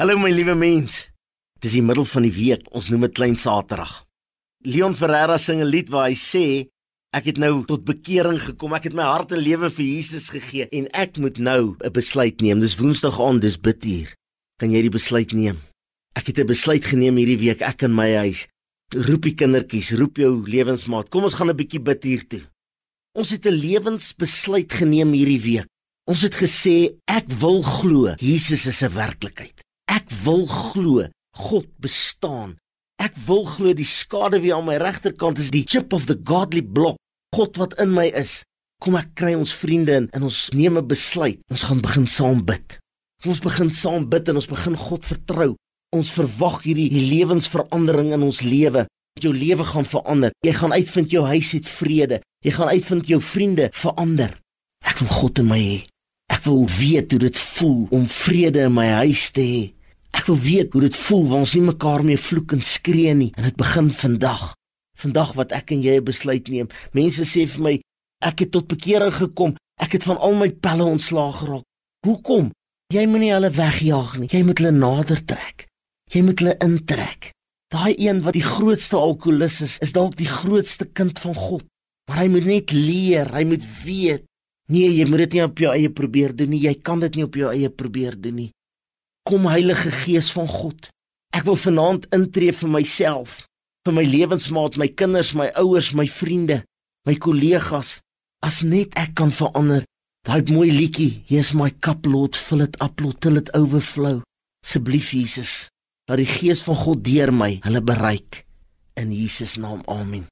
Hallo my liewe mens. Dis die middel van die week. Ons noem dit Klein Saterdag. Leon Ferreira sing 'n lied waar hy sê ek het nou tot bekering gekom. Ek het my hart en lewe vir Jesus gegee en ek moet nou 'n besluit neem. Dis Woensdag aand, dis bidtuur. Kan jy die besluit neem? Ek het 'n besluit geneem hierdie week ek in my huis. Roep die kindertjies, roep jou lewensmaat. Kom ons gaan 'n bietjie bid hier toe. Ons het 'n lewensbesluit geneem hierdie week. Ons het gesê ek wil glo Jesus is 'n werklikheid. Wil glo God bestaan. Ek wil glo die skaduwee aan my regterkant is die chip of the godly block. God wat in my is. Kom ek kry ons vriende in en ons neem 'n besluit. Ons gaan begin saam bid. Ons begin saam bid en ons begin God vertrou. Ons verwag hierdie lewensverandering in ons lewe. Jou lewe gaan verander. Jy gaan uitvind jou huis het vrede. Jy gaan uitvind jou vriende verander. Ek wil God in my hê. Ek wil weet hoe dit voel om vrede in my huis te hê. Ek wil weet hoe dit voel wanneer ons nie mekaar meer vloek en skree nie en dit begin vandag. Vandag wat ek en jy 'n besluit neem. Mense sê vir my ek het tot bekering gekom. Ek het van al my pelle ontslaag geraak. Hoekom? Jy moenie hulle wegjaag nie. Jy moet hulle nader trek. Jy moet hulle intrek. Daai een wat die grootste alkolikus is, is dalk die grootste kind van God. Maar hy moet net leer, hy moet weet. Nee, jy moet dit nie op jou eie probeer doen nie. Jy kan dit nie op jou eie probeer doen nie. Kom Heilige Gees van God. Ek wil vanaand intree vir myself, vir my lewensmaat, my kinders, my ouers, my vriende, my kollegas, as net ek kan verander. Daai mooi liedjie, Here's my cup Lord, fill it up Lord till it overflow. Asseblief Jesus, laat die Gees van God deur my hulle bereik in Jesus naam. Amen.